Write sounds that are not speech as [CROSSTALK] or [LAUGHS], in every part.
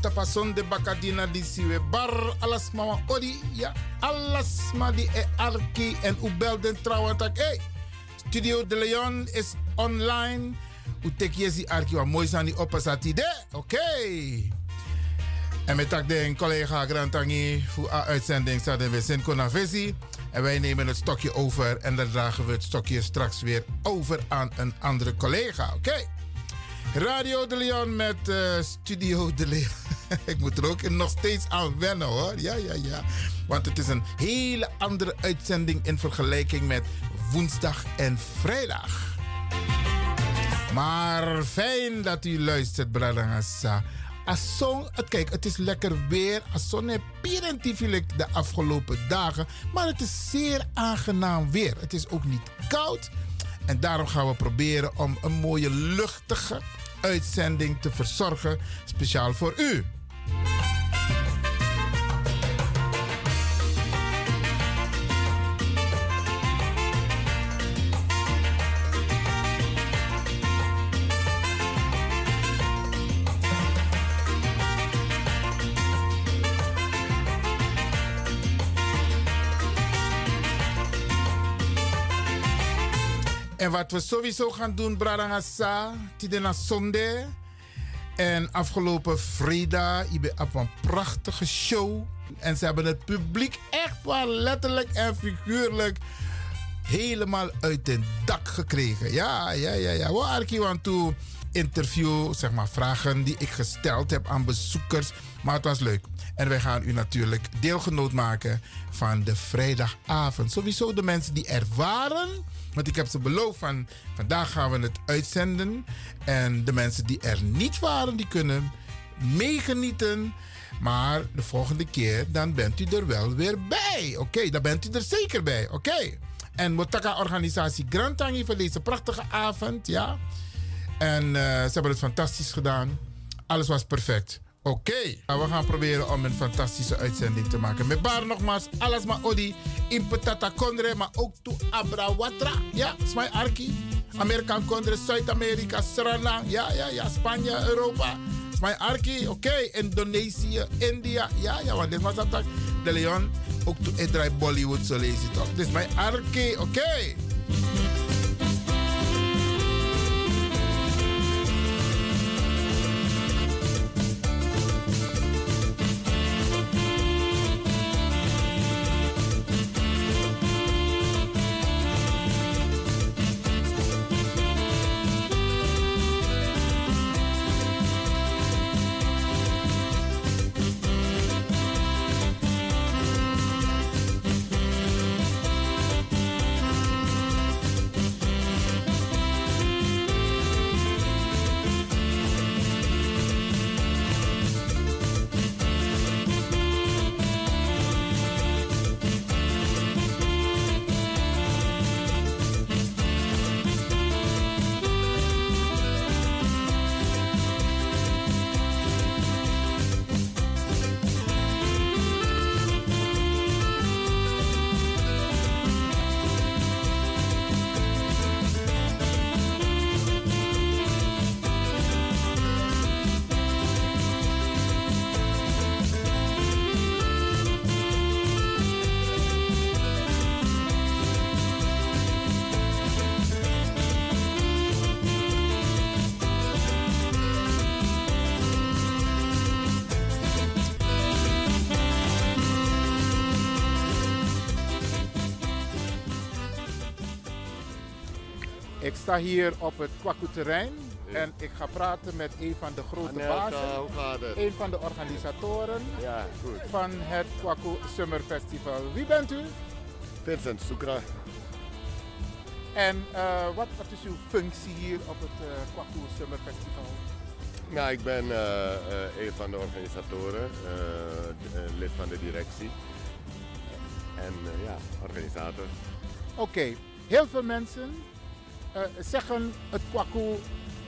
Tapason de bakadina di siwe bar, alas mama odi, ja, alas ma di e arki en u belden trouwen tak, hey, Studio De Leon is online, u tek yesi arki wa mooi zijn die oppasati de, oké. En met tak de collega Grantangi voor a uitzending staat we zijn Konavesi. En wij nemen het stokje over en dan dragen we het stokje straks weer over aan een andere collega, oké. Okay. Radio de Leon met uh, Studio de Leon. [LAUGHS] Ik moet er ook nog steeds aan wennen hoor. Ja, ja, ja. Want het is een hele andere uitzending in vergelijking met woensdag en vrijdag. Maar fijn dat u luistert, Bradangasa. Asson, kijk, het is lekker weer. Asson heb de afgelopen dagen. Maar het is zeer aangenaam weer. Het is ook niet koud. En daarom gaan we proberen om een mooie luchtige uitzending te verzorgen, speciaal voor u. En wat we sowieso gaan doen, Bradangasa, Tidena Zonde. En afgelopen vrijdag, je op een prachtige show. En ze hebben het publiek echt wel letterlijk en figuurlijk helemaal uit het dak gekregen. Ja, ja, ja, ja. We arkie aan toe interview, zeg maar vragen die ik gesteld heb aan bezoekers. Maar het was leuk. En wij gaan u natuurlijk deelgenoot maken van de vrijdagavond. Sowieso de mensen die er waren want ik heb ze beloofd van vandaag gaan we het uitzenden. En de mensen die er niet waren, die kunnen meegenieten. Maar de volgende keer, dan bent u er wel weer bij. Oké, dan bent u er zeker bij. Oké. En Motaka organisatie Grantangi voor deze prachtige avond. Ja. En uh, ze hebben het fantastisch gedaan. Alles was perfect. Oké, we gaan proberen om een fantastische uitzending te maken. Met bar nogmaals, alles maar odi, in Petata Kondre, maar ook to Abrawatra. Ja, Smai Arki. Amerikaan Kondre, Zuid-Amerika, Suriname. Ja, ja, ja, Spanje, Europa. Smai Arki, oké. Indonesië, India. Ja, ja, want dit was dat. De Leon, ook to Edrai Bollywood, zo lees je toch. Dit is mijn Arki, oké. Sta hier op het Kwaku-terrein en ik ga praten met een van de grote Anelka, bazen, een van de organisatoren Ja, goed. van het Kwaku Summer Festival. Wie bent u? Vincent Soekra. En eh, wat, wat is uw functie hier op het uh, Kwaku Summer Festival? Ja, ik ben eh, een van de organisatoren, lid van de directie. En ja, organisator. Oké, heel veel mensen eh, zeggen het Kwaku,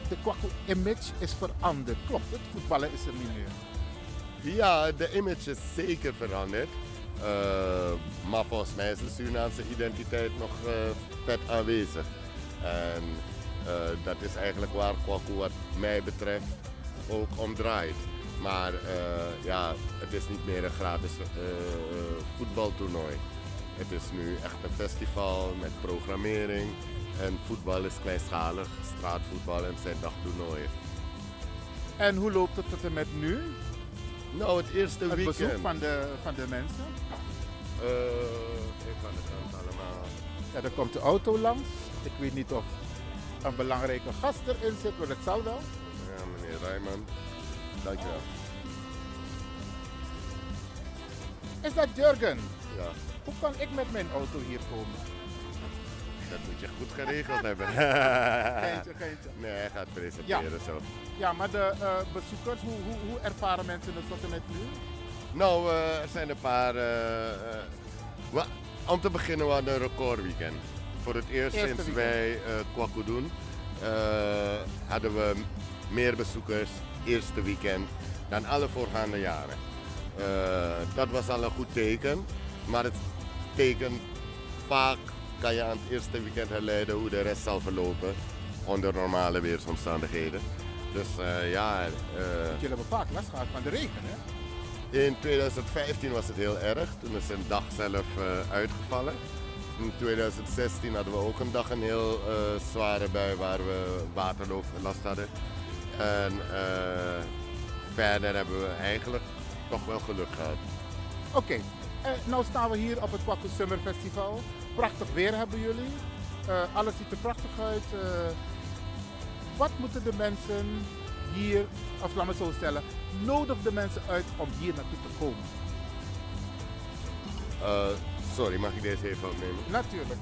de Kwaku image is veranderd. Klopt het? Voetballen is er niet meer. Ja, de image is zeker veranderd. Eh, maar volgens mij is de Surinaamse identiteit nog eh, vet aanwezig. En dat is eigenlijk waar Kwaku wat mij betreft ook om draait. Maar ja, het is niet meer een gratis voetbaltoernooi. Het is nu echt een festival met programmering. En voetbal is kleinschalig, straatvoetbal en zijn dagtoernooien. En hoe loopt het tot en met nu? Nou, het eerste Het weekend. bezoek van de, van de mensen? Eh, ik de kant allemaal. Ja, dan komt de auto langs. Ik weet niet of een belangrijke gast erin zit, maar het zal wel. Ja, meneer Rijman. Dankjewel. Is dat Jurgen? Ja, Hoe kan ik met mijn auto hier komen? Dat moet je goed geregeld hebben. [LAUGHS] Geintje, geintje. Nee, hij gaat presenteren zo. Ja, maar de eh, bezoekers, hoe, hoe, hoe ervaren mensen het tot en met nu? Nou, eh, er zijn een paar. eh, om te beginnen, we hadden een recordweekend. Voor het eerst Eerste sinds weekend. wij Kwaku doen, hadden we meer bezoekers, eerste weekend, dan alle voorgaande jaren. Dat was al een goed teken, maar het teken vaak kan je aan het eerste weekend herleiden hoe de rest zal verlopen onder normale weersomstandigheden. Dus eh, ja, eh, Jullie hebben vaak last gehad van de regen, hè? in 2015 was het heel erg. Toen is een dag zelf eh, uitgevallen. In 2016 hadden we ook een dag een heel zware bui waar we waterlooplast hadden. En verder hebben we eigenlijk toch wel geluk gehad. Oké, eh, nou staan we hier op het Kwaku Summer Festival. Prachtig weer hebben jullie. Eh, alles ziet er prachtig uit. Eh, wat moeten de mensen hier, of laat me zo stellen, nodig de mensen uit om hier naartoe te komen? Eh, sorry, mag ik deze even opnemen? Natuurlijk.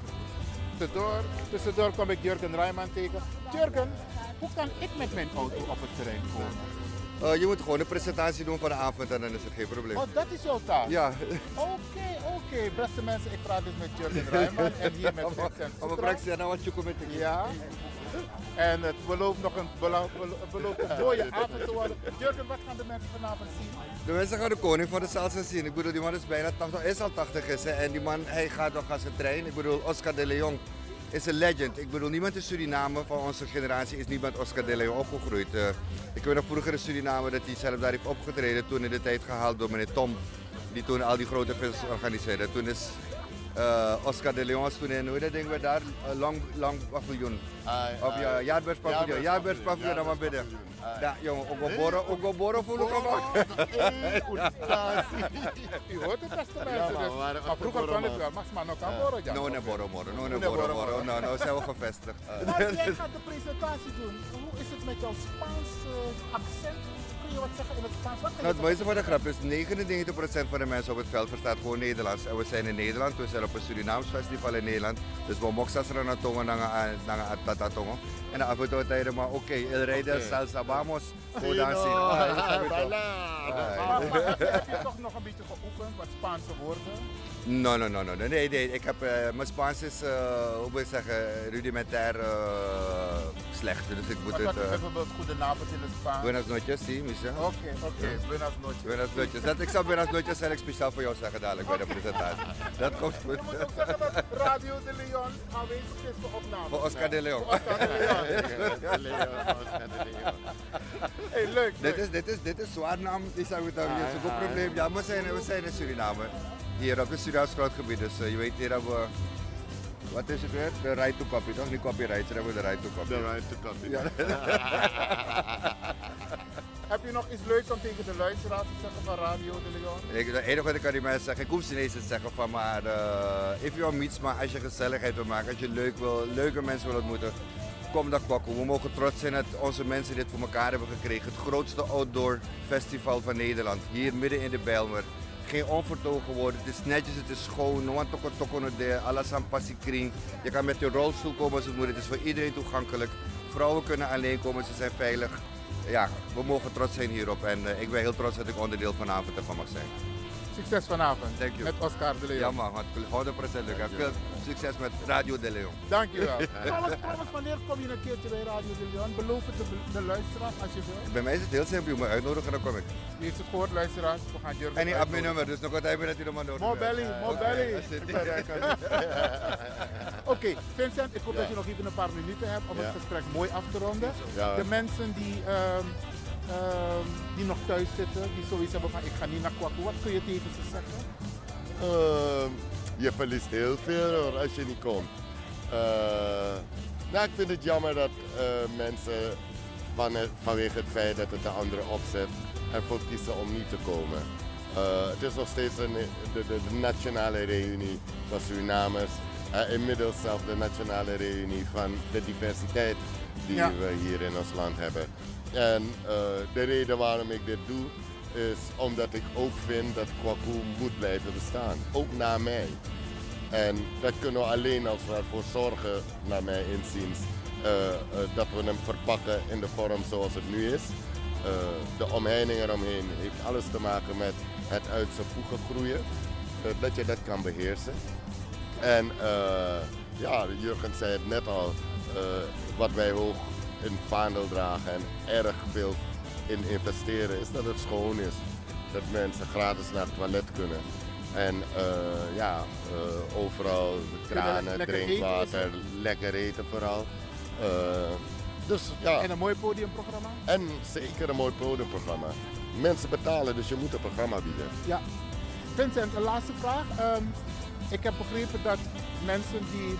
Tussendoor, tussendoor kom ik Jurgen Rijman tegen. Jurgen, hoe kan ik met mijn auto op het terrein komen? Eh, je moet gewoon een presentatie doen van de avond en dan is het geen probleem. Oh, dat is jouw taak? Ja, Oké, oké. Beste mensen, ik praat dus met Jurgen [LAUGHS] Rijman en hier met Vincent om een praxis nou wat je komt met Ja. En het belooft nog een, belo- belo- belooft een mooie [LAUGHS] avond te worden. Jurgen, wat gaan de mensen vanavond zien? De mensen gaan de koning van de salsa zien. Ik bedoel, die man is bijna 80, hij is al 80 is, hè, en die man hij gaat nog als een trein. Ik bedoel, Oscar de Leon is een legend. Ik bedoel, niemand in Suriname van onze generatie is niet met Oscar de Leon opgegroeid. Eh, ik weet nog vroeger in Suriname dat hij zelf daar heeft opgetreden, toen in de tijd gehaald door meneer Tom, die toen al die grote festivals organiseerde. Toen is eh, Oscar de Leon toen in, hoe dat ding weer daar, Eh, lang, lang paviljoen. Of ja, jaarbeurspaviljoen, jaarbeurspaviljoen, dan maar bidden. Ja, jongen, ook op borrel, ook op borrel voel ik hem ook. U hoort het, beste mensen. dus. maar vroeger kon ik wel, maar maar nog aan borrel, ja. No, ne borrel, borrel, no, ne borrel. borrel. Nou, nou zijn we gevestigd. Maar jij gaat de presentatie doen. Hoe is het met jouw Spaans accent? Kun je wat zeggen in het Spaans? Wat Nou, het mooiste van de grap is, 99% van de mensen op het veld verstaat gewoon Nederlands. En we zijn in Nederland, we zijn op een Surinaams festival in Nederland. Dus we moxas er naar tongen, naar naar tata tongen. En dan af en toe tijdens maar oké, el rey del salsa, vamos. Go no, Ah. Maar, heb je toch nog een beetje geoefend, wat Spaanse woorden? No, no, no, no. Nee, nee, ik heb, eh, mijn Spaans is, eh, hoe moet ik zeggen, rudimentair eh, slecht. Dus ik moet Wat, het... wat bijvoorbeeld goedenavond in het Spaans? buenas noches, sí, Misha. Oké, oké. Buenas noches. Buenas noches. Dat, ik zal buenas noches en ik speciaal voor jou zeggen dadelijk bij de presentatie. Dat komt goed. Je moet ook zeggen dat Radio de Leon aanwezig is voor opname. Voor Oscar de Leon. Voor Oscar de Leon. [LAUGHS] De Oscar de Leeuw. Hey, leuk, Dit is, dit is, dit is zwaar naam, die zou ik dan niet. is een goed ah. probleem. Ja, we zijn, we zijn in Suriname. Hier op het Surinaams grondgebied. Dus eh, je weet, hier hebben we. Wat is het weer? De right to copy, toch? Niet copyright, hier hebben we de right to copy. The right to copy. Ja. [LAUGHS] Heb je nog iets leuks om tegen de luisteraars te zeggen van Radio de Leon? Ik, het enige wat ik kan die mensen zeggen, ik hoef ze niet eens te zeggen van maar, uh, if you meets, maar als je gezelligheid wil maken, als je leuk wil, leuke mensen wil ontmoeten, kom dan kokken. We mogen trots zijn dat onze mensen dit voor elkaar hebben gekregen. Het grootste outdoor festival van Nederland, hier midden in de Bijlmer. Geen onvertogen woorden, het is netjes, het is schoon, toko toko no de, aan passie Je kan met je rolstoel komen als het moet, het is voor iedereen toegankelijk. Vrouwen kunnen alleen komen, ze zijn veilig ja, we mogen trots zijn hierop. En uh, ik ben heel trots dat ik onderdeel vanavond ervan mag zijn. Succes vanavond. Thank you. Met Oscar de Leon. Ja man, 100% leuk. Veel succes met Radio de Leon. Dankjewel. [LAUGHS] trouwens, trouwens, wanneer kom je een keertje bij Radio de Leon? Beloof het de, de luisteraars als je wil. Bij mij is het heel simpel. Je moet me uitnodigen dan kom ik. Je heeft het gehoord luisteraars. We gaan Jurgen En ik heb mijn nummer, dus nog wat hebben dat je nog maar nodig More belly, more belly. Oké, Vincent, ik hoop dat je nog even een paar minuten hebt om het gesprek mooi af te ronden. De mensen die... Um, uh, die nog thuis zitten, die sowieso hebben van ik ga niet naar Kwaku. Wat kun je tegen ze zeggen? Uh, je verliest heel veel hoor, als je niet komt. Uh, nou, ik vind het jammer dat uh, mensen van vanwege het feit dat het de andere opzet ervoor kiezen om niet te komen. Uh, het is nog steeds een, de, de, de, nationale reunie van Surinamers. inmiddels zelf de nationale reunie van de diversiteit die ja. we hier in ons land hebben. En uh, de reden waarom ik dit doe, is omdat ik ook vind dat Kwaku moet blijven bestaan. Ook na mij. En dat kunnen we alleen als we ervoor zorgen, naar mijn inziens, uh, uh, dat we hem verpakken in de vorm zoals het nu is. de omheining eromheen heeft alles te maken met het uit zijn voegen groeien. dat je dat kan beheersen. En ja, Jurgen zei het net al, wat wij hoog in vaandel dragen en erg veel in investeren, is dat het schoon is. Dat mensen gratis naar het toilet kunnen. En uh, ja, uh, overal kranen, lekker drinkwater, eten lekker eten vooral. Uh, dus, ja. En een mooi podiumprogramma? En zeker een mooi podiumprogramma. Mensen betalen, dus je moet een programma bieden. Ja. Vincent, een laatste vraag. Um, ik heb begrepen dat mensen die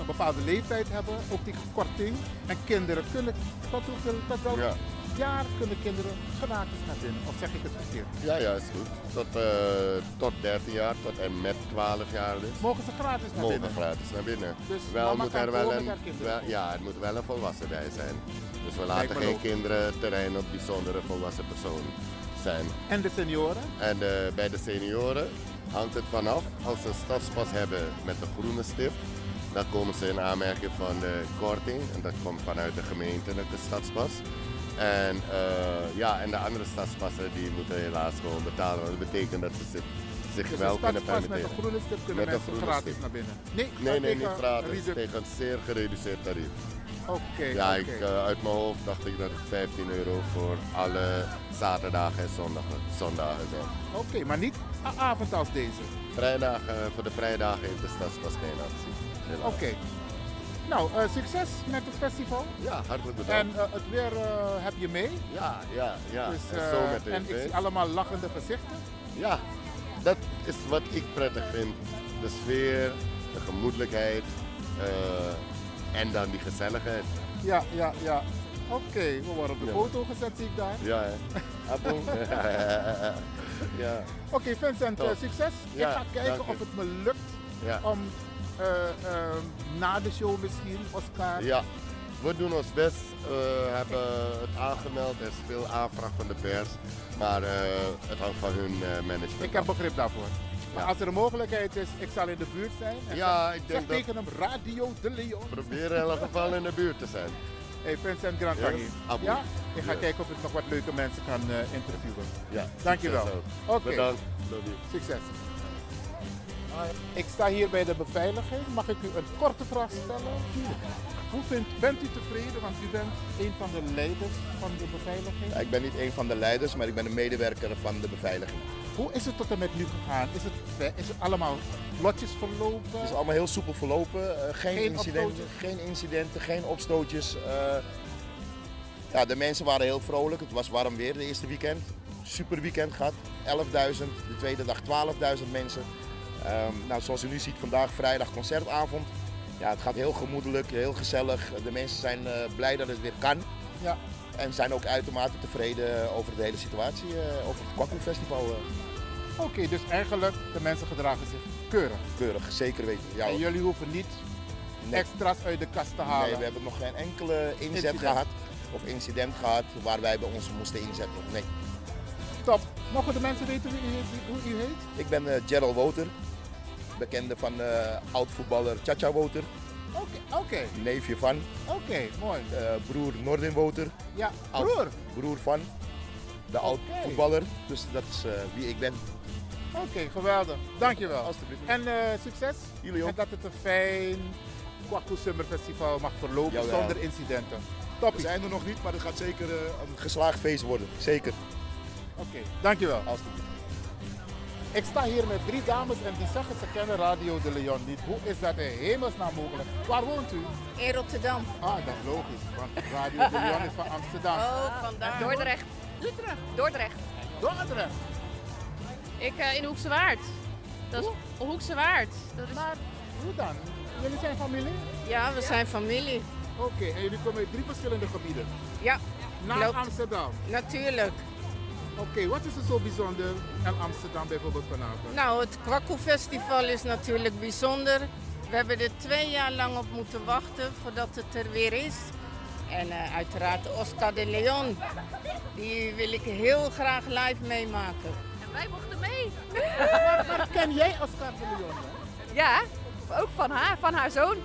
een bepaalde leeftijd hebben, ook die korting. En kinderen kunnen tot hoeveel, tot welk ja. jaar kunnen kinderen gratis naar binnen? Of zeg ik het verkeerd? Ja, ja, is goed. Tot, uh, tot 13 jaar, tot en met 12 jaar dus. Mogen ze gratis naar binnen? Mogen gratis naar binnen. Dus wel moet er wel een, wel, ja, er moet wel een volwassen bij zijn. Dus we laten geen kinderen terrein op bijzondere volwassen personen zijn. En de senioren? En de, bij de senioren hangt het vanaf. Als ze een stadspas hebben met een groene stip, dan komen ze in aanmerking van de korting. En dat komt vanuit de gemeentelijke stadspas. En, uh, ja, en de andere stadspassen die moeten helaas gewoon betalen. Dat betekent dat ze zich dus wel kunnen permitteren. met een groene stip kunnen met mensen gratis stip. naar binnen? Nee, nee, nee niet gratis. Tegen een zeer gereduceerd tarief. Oké. Okay, ja, okay. ik, uh, uit mijn hoofd dacht ik dat het 15 euro voor alle zaterdagen en zondagen, zondagen zijn. Oké, okay, maar niet avond als deze? Vrijdag, uh, voor de vrijdagen heeft de stadspas geen actie. Oké. Okay. Nou, uh, succes met het festival. Ja, hartelijk bedankt. En uh, het weer uh, heb je mee. Ja, ja, ja. Dus, en zo met En ik zie allemaal lachende gezichten. Ja, dat is wat ik prettig vind. De sfeer, de gemoedelijkheid en dan die gezelligheid. Ja, ja, ja. Oké, okay, we worden op de ja. foto gezet, zie ik daar. Ja, hè. [LAUGHS] ja. Oké, okay, Vincent, succes. Ja, ik ga kijken of het me lukt ja. om na de show misschien, Oscar? Ja, we doen ons best. We hebben het aangemeld. Er is veel aanvraag van de pers. Maar uh, het hangt van hun management. Ik heb begrip daarvoor. Maar als er een mogelijkheid is, ik zal in de buurt zijn. En ja, ik denk zeg tegen hem Radio de Leon. Probeer in elk geval in de buurt te zijn. Hey Vincent Grand yes, Ja, ik ga yes. kijken of ik nog wat leuke mensen kan interviewen. Ja, Dankjewel. Oké. Okay. Bedankt. Succes. Ik sta hier bij de beveiliging. Mag ik u een korte vraag stellen? Hoe vindt, bent u tevreden? Want u bent een van de leiders van de beveiliging. Ja, ik ben niet een van de leiders, maar ik ben een medewerker van de beveiliging. Hoe is het tot en met nu gegaan? Is het, is het allemaal vlotjes verlopen? Het is allemaal heel soepel verlopen. Uh, geen, geen, incidenten, geen incidenten, geen opstootjes. Uh, ja, de mensen waren heel vrolijk. Het was warm weer de eerste weekend. Super weekend gehad. 11.000, de tweede dag 12.000 mensen. Um, nou, zoals u nu ziet, vandaag vrijdag concertavond. Ja, het gaat heel gemoedelijk, heel gezellig. De mensen zijn uh, blij dat het weer kan. Ja. En zijn ook uitermate tevreden over de hele situatie, uh, over het Kwaku Festival. Uh. Oké, dus eigenlijk de mensen gedragen zich keurig. Keurig, zeker weten. Ja, en jullie hoeven niet extra's uit de kast te halen? Nee, we hebben nog geen enkele inzet gehad of incident gehad waar wij bij ons moesten inzetten. Nee. Top. Mogen de mensen weten wie u, hoe u heet? Ik ben Gerald Woter, bekende van uh, oud-voetballer Chacha Woter. Oké, oké. Neefje van. Oké, mooi. Uh, broer Nordin Woter. Ja, broer? broer van. De oud-voetballer. Dus dat is wie ik ben. Oké, geweldig. Dankjewel. Alsjeblieft. En succes. Jullie ook. En dat het een fijn Kwaku Summer Festival mag verlopen zonder incidenten. Toppie. We zijn er nog niet, maar het gaat zeker een geslaagd feest worden. Zeker. Oké, dankjewel. Alsjeblieft. Ik sta hier met drie dames en die zeggen ze kennen Radio de Leon niet. Hoe is dat in hemelsnaam mogelijk? Waar woont u? In Rotterdam. Ah, dat is logisch, want Radio de Leon is van Amsterdam. Oh, vandaar. Dordrecht. Utrecht. Dordrecht. Dordrecht. Ik uh, in Hoekse Waard. Dat is Hoe? Hoekse Waard. Dat is... Maar hoe dan? Jullie zijn familie? Ja, we zijn familie. Oké, en jullie komen uit drie verschillende gebieden? Ja. Naar Amsterdam? Natuurlijk. Oké, wat is er zo bijzonder in Amsterdam bijvoorbeeld vanavond? Nou, het Kwakko Festival is natuurlijk bijzonder. We hebben er twee jaar lang op moeten wachten voordat het er weer is. En uh, uiteraard Oscar de Leon. Die wil ik heel graag live meemaken. En wij mochten mee. maar, ken jij Oscar de Leon? Ja, ook van haar, van haar zoon.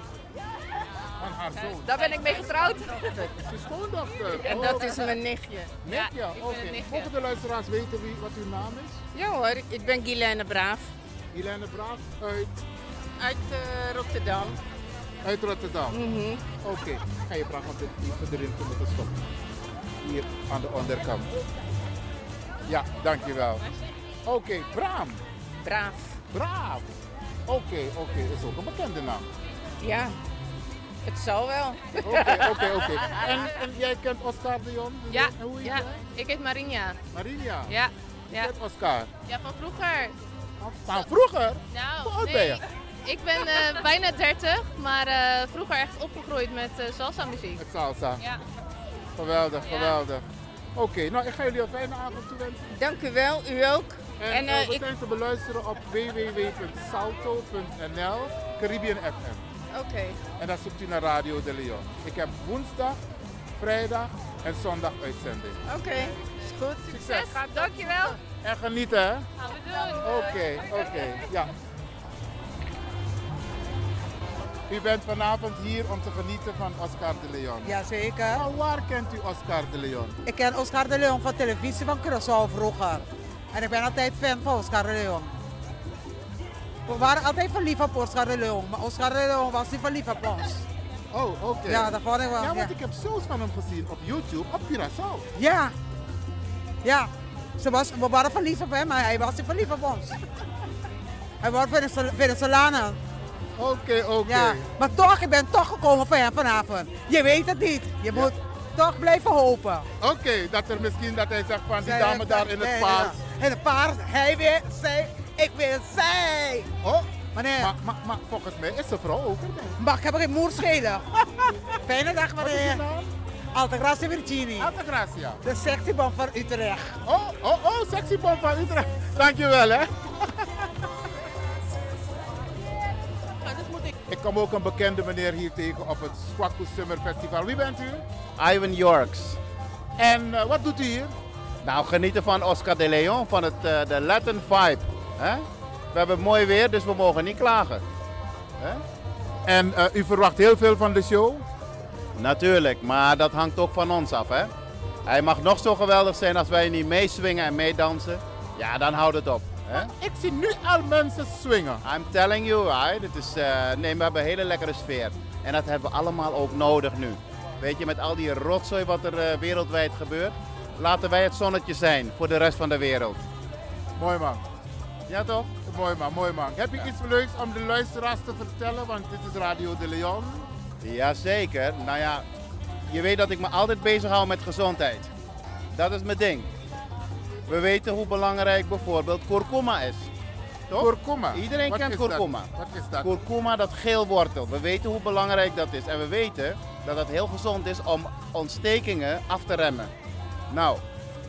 Van haar zoon? Daar ben ik mee getrouwd. Kijk, is schoondochter. En dat is mijn nichtje. Nichtje, ja, oké. Okay. Mogen de luisteraars weten wie, wat uw naam is? Ja hoor, ik ben Guilaine Braaf. Guilaine Braaf uit? Uit uh, Rotterdam. Uit Rotterdam? Mm -hmm. Oké, okay. ga je vragen om dit even erin te moeten stoppen. Hier aan de onderkant. Ja, dankjewel. Oké, okay, Braam. Braaf. Braaf. Oké, okay, oké, okay. is ook een bekende naam. Ja, het zal wel. Oké, oké, oké. En jij kent Oscar de Jong? Ja, hoe ja. ik heet Marinja. Marinja? Ja. ja. kent Oscar? Ja, van vroeger. Van vroeger? Nou, Hoe oud nee. ben je? Ik ben uh, [LAUGHS] bijna 30, maar uh, vroeger echt opgegroeid met uh, salsa muziek. Met salsa? Ja. Geweldig, geweldig. Oké, okay, nou ik ga jullie een fijne avond toewensen. Dank u wel, u ook. En, en we ik... zijn te beluisteren op www.salto.nl Caribbean FM. Oké. Okay. En dan zoekt u naar Radio de Leon. Ik heb woensdag, vrijdag en zondag uitzending. Oké, okay. is goed. Succes. Succes. Dankjewel. En genieten hè? Gaan we doen. Oké, oké. Ja. U bent vanavond hier om te genieten van Oscar de Leon. Jazeker. Maar waar kent u Oscar de Leon? Ik ken Oscar de Leon van televisie van Curaçao vroeger. En ik ben altijd fan van Oscar de Leon. We waren altijd verliefd op Oscar de Leon, maar Oscar de Leon was niet verliefd op ons. Oh, oké. Ja, dat vond ik wel. Ja, want ja. ik heb shows van hem gezien op YouTube, op Curaçao. Ja. Ja. Ze was, we waren verliefd op hem, maar hij was niet verliefd op ons. hij was Venezolanen. Oké, okay, oké. Okay. Ja, maar toch, ik ben toch gekomen voor hem vanavond. Je weet het niet. Je moet toch blijven hopen. Oké, dat er misschien dat hij zegt van die dame daar in het paard. In het paard, hij weer, zij, ik weer, zij. Oh, meneer. Maar, maar, maar volgens mij is ze vrouw ook erbij. Maar ik heb geen moer schelen. [LAUGHS] Fijne dag meneer. Altagracia Virginie. Altagracia. De sexybom van Utrecht. Oh, oh, oh, sexybom van Utrecht. Dankjewel hè. Ik kom ook een bekende meneer hier tegen op het Squaco Summer Festival. Wie bent u? Ivan Yorks. En uh, wat doet u hier? Nou, genieten van Oscar de Leon, van het, uh, de Latin vibe. Hè? We hebben mooi weer, dus we mogen niet klagen. Hè? En uh, u verwacht heel veel van de show? Natuurlijk, maar dat hangt ook van ons af. Hè? Hij mag nog zo geweldig zijn als wij niet meeswingen en meedansen. Ja, dan houdt het op. Hè? Ik zie nu al mensen swingen. I'm telling you, right? Het is, uh, nee, we hebben een hele lekkere sfeer. En dat hebben we allemaal ook nodig nu. Weet je, met al die rotzooi wat er uh, wereldwijd gebeurt. Laten wij het zonnetje zijn voor de rest van de wereld. Mooi man. Ja toch? Mooi man, mooi man. Heb je ja. iets leuks om de luisteraars te vertellen? Want dit is Radio de Leon. Jazeker. Nou ja, je weet dat ik me altijd bezig hou met gezondheid. Dat is mijn ding. We weten hoe belangrijk bijvoorbeeld kurkuma is. Toch? Kurkuma? Iedereen Wat kent kurkuma. Dat? Wat is dat? Kurkuma, dat geel wortel. We weten hoe belangrijk dat is. En we weten dat het heel gezond is om ontstekingen af te remmen. Nou,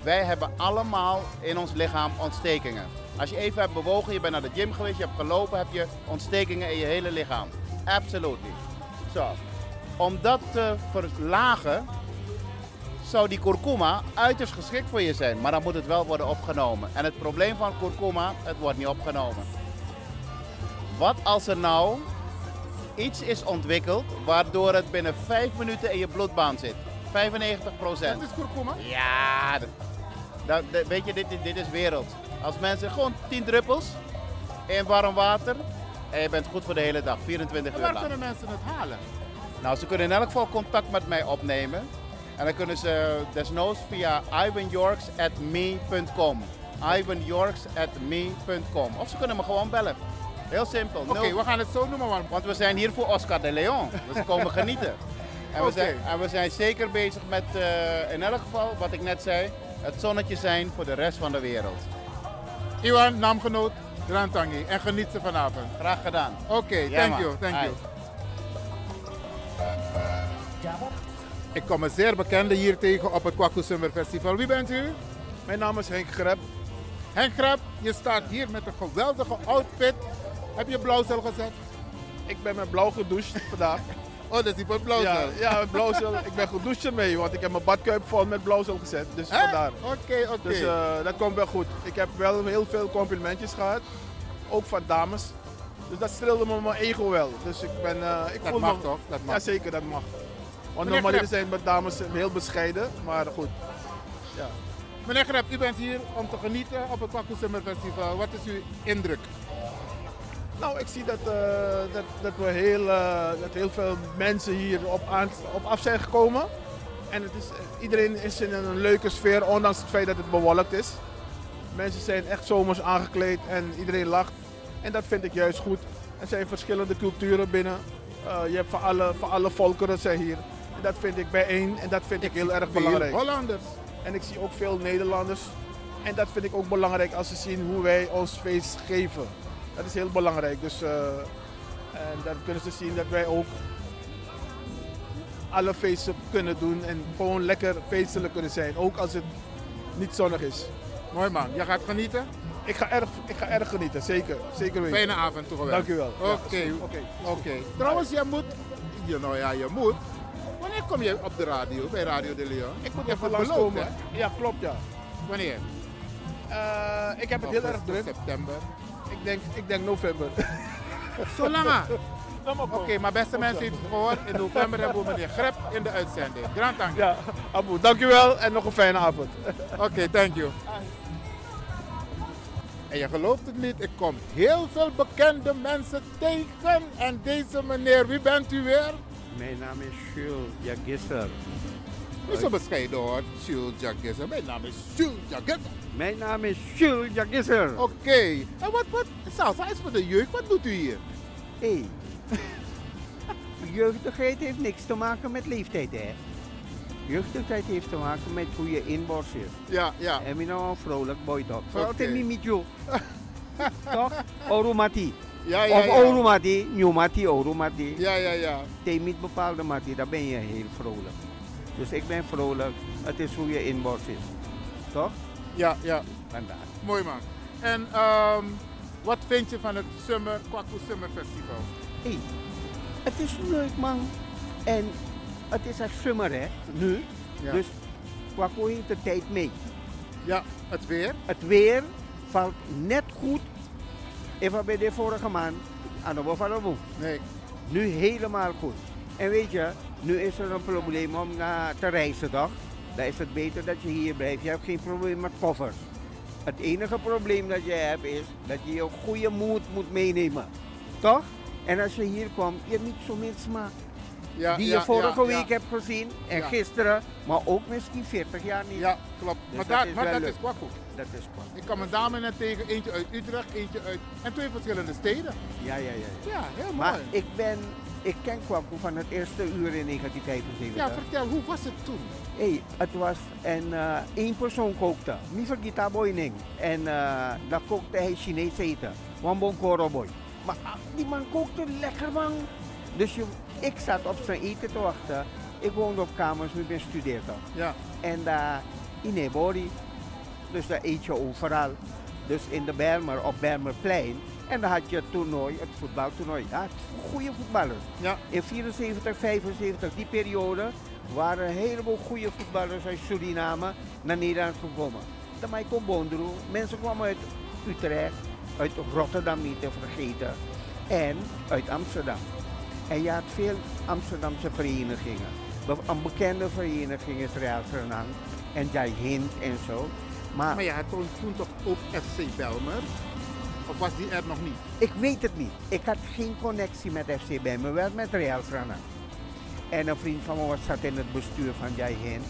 wij hebben allemaal in ons lichaam ontstekingen. Als je even hebt bewogen, je bent naar de gym geweest, je hebt gelopen, heb je ontstekingen in je hele lichaam. Absolutely. Zo. Om dat te verlagen, zou die kurkuma uiterst geschikt voor je zijn. Maar dan moet het wel worden opgenomen. En het probleem van kurkuma, het wordt niet opgenomen. Wat als er nou iets is ontwikkeld waardoor het binnen 5 minuten in je bloedbaan zit? 95 procent. Dat is kurkuma? Ja, dat, dat- dat- weet je, dit, dit, dit is wereld. Als mensen gewoon 10 druppels in warm water en je bent goed voor de hele dag, 24 En uur waar lang. kunnen mensen het halen? Nou, ze kunnen in elk geval contact met mij opnemen. En dan kunnen ze desnoods via ivanyorks.me.com. ivanyorks.me.com. Of ze kunnen me gewoon bellen. Heel simpel. Oké, we gaan het zo noemen, man. Want we zijn hier voor Oscar de Leon. Dus we komen [LAUGHS] genieten. En we, Oké. zijn, en we zijn zeker bezig met, eh, in elk geval, wat ik net zei, het zonnetje zijn voor de rest van de wereld. Iwan, naamgenoot, Grantangi. En geniet ze vanavond. Graag gedaan. Oké, Ja, thank man. you, thank you. Ik kom een zeer bekende hier tegen op het Kwaku Summer Festival. Wie bent u? Mijn naam is Henk Greb. Henk Grab, je staat hier met een geweldige outfit. Heb je blauwsel gezet? Ik ben met blauw gedoucht [LAUGHS] vandaag. Oh, dat is die blauwsel. Ja, ja, met blauwsel. Ik ben gedoucht ermee, want ik heb mijn badkuip vol met blauwsel gezet. Dus Hè? vandaar. Oké, oké. Dus eh, dat komt wel goed. Ik heb wel heel veel complimentjes gehad. Ook van dames. Dus dat streelde me mijn ego wel. Dus ik ben... eh, ik Dat voel mag me, toch? Dat mag. Ja, zeker, dat mag. Want Greb. zijn met dames heel bescheiden, maar goed. Ja. Meneer Grab, u bent hier om te genieten op het Kwaku Festival. Wat is uw indruk? Nou, ik zie dat, eh, dat, dat, we heel, eh, dat heel veel mensen hier op, aan, op af zijn gekomen. En het is, iedereen is in een leuke sfeer, ondanks het feit dat het bewolkt is. Mensen zijn echt zomers aangekleed en iedereen lacht. En dat vind ik juist goed. Er zijn verschillende culturen binnen. Eh, je hebt van alle, van alle volkeren zijn hier. En dat vind ik bijeen en dat vind ik, heel erg belangrijk. Hollanders. En ik zie ook veel Nederlanders. En dat vind ik ook belangrijk als ze zien hoe wij ons feest geven. Dat is heel belangrijk. Dus, eh, en dan kunnen ze zien dat wij ook alle feesten kunnen doen en gewoon lekker feestelijk kunnen zijn. Ook als het niet zonnig is. Mooi man, je gaat genieten? Ik ga erg, ik ga erg genieten, zeker. Zeker weten. Fijne avond u wel. Ja, Oké, oké. Trouwens, je moet, je, nou ja, je moet. Wanneer kom je op de radio, bij Radio de Leon? Ik moet even langskomen. Ja, klopt ja. Wanneer? Eh, ik heb het heel erg druk. september. Ik denk, ik denk november. [LAUGHS] Zo lang maar Oké, komen. maar beste mensen heeft het gehoord. In november hebben we meneer Grep in de uitzending. Grand dank. Ja, Abu, dankjewel en nog een fijne avond. Oké, thank you. En je gelooft het niet, ik kom heel veel bekende mensen tegen. En deze meneer, wie bent u weer? Mijn naam is Jules Jagisser. Niet zo bescheiden hoor, Jules Jagisser. Mijn naam is Jules Jagisser. Mijn naam is Jules Jagisser. Oké, en wat, wat, salsa is voor de jeugd, wat doet u hier? Hé. Jeugdigheid heeft niks te maken met leeftijd, hè? Jeugdigheid heeft te maken met hoe je inborst is. Ja, ja. En wie nou een vrolijk boy toch? Vooral tegen niet jou. Toch? Oromati. Ja, ja, Of ja. Oromati, Nieuwmati, Oromati. Ja, ja, ja. Tegen niet bepaalde mati, dan ben je heel vrolijk. Dus ik ben vrolijk. Het is hoe je inborst is. Toch? Ja, ja. Vandaar. Mooi man. En ehm, wat vind je van het Summer, Kwaku Summer Festival? Hey, het is leuk man. En het is echt summer hè, nu. Ja. Dus Kwaku heeft de tijd mee. Ja, het weer. Het weer valt net goed. Even bij de vorige maand aan de Wofalaboe. Nee. Nu helemaal goed. En weet je, nu is er een probleem om naar te reizen toch? Dan is het beter dat je hier blijft. Je hebt geen probleem met koffers. Het enige probleem dat je hebt is dat je je goede moed moet meenemen. Toch? En als je hier komt, je hebt niet zo min smaak. Ja, die ja, je vorige ja, week hebt gezien en gisteren, maar ook misschien 40 jaar niet. Ja, klopt. Dus maar dat dat, is maar dat is Kwaku. Dat is kwam. Ik kwam een dame net tegen, eentje uit Utrecht, eentje uit... En twee verschillende steden. Ja, ja, ja. Ja, heel Maar ik ben, ik ken Kwaku van het eerste uur in 1975. Ja, vertel, hoe was het toen? Hey, het was en eh, één persoon kookte. Niet vergita boyning. En eh dan kookte hij Chinees eten. Wambon koroboy. Maar ah, die man kookte lekker man. Dus je, ik zat op zijn eten te wachten. Ik woonde op kamers met mijn studeerder. Ja. En daar in Nebori. Dus daar eet je overal. Dus in de Belmer, op Belmerplein. En dan had je het toernooi, het voetbaltoernooi. Ja, goede voetballers. Ja. In 74, 75, die periode, waren een heleboel goede voetballers uit Suriname naar Nederland gekomen. De Michael Bondru, mensen kwamen uit Utrecht, uit Rotterdam niet te vergeten. En uit Amsterdam. En je had veel Amsterdamse verenigingen. Een bekende vereniging is Real Renang en Jai Hind en zo. Maar, had toen, toen toch ook FC Belmer? Of was die er nog niet? ik weet het niet. Ik had geen connectie met FC bij me, wel met Real Renang. En een vriend van me was, zat in het bestuur van Jai Hind.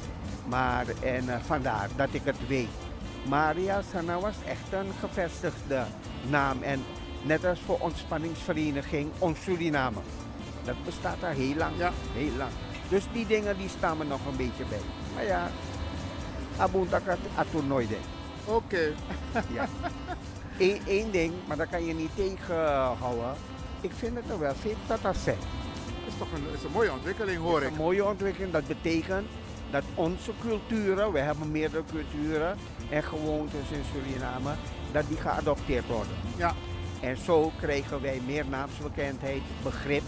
Maar en, eh, vandaar dat ik het weet. Maar Real Renang was echt een gevestigde naam. En net als voor ontspanningsvereniging Ons Suriname. Dat bestaat al heel lang. Ja. Heel lang. Dus die dingen die staan me nog een beetje bij. Maar ja, Abuntakat Atournooi Oké. [LAUGHS] Ja. Eén één ding, maar dat kan je niet tegenhouden. Ik vind het er wel veel dat dat zijn. Dat is toch een, is een mooie ontwikkeling hoor Het ik. is een mooie ontwikkeling. Dat betekent dat onze culturen, we hebben meerdere culturen en gewoontes in Suriname, dat die geadopteerd worden. Ja. En zo krijgen wij meer naamsbekendheid, begrip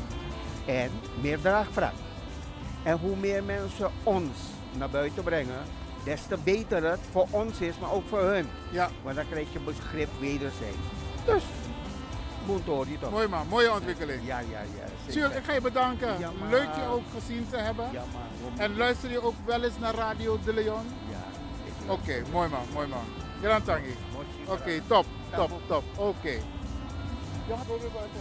en meer draagvlak. En hoe meer mensen ons naar buiten brengen, des te beter het voor ons is, maar ook voor hun. Ja. Want dan krijg je begrip wederzijds. Dus, Boentori toch? Mooi man, mooie ontwikkeling. Ja, ja, ja. Jules, ik ga je bedanken. Ja, maar- Leuk je ook gezien te hebben. Ja, man. En luister je ook wel eens naar Radio De Leon? Ja. Oké, mooi man, mooi man. Grand Tangi. Oké, top, top, top. Oké.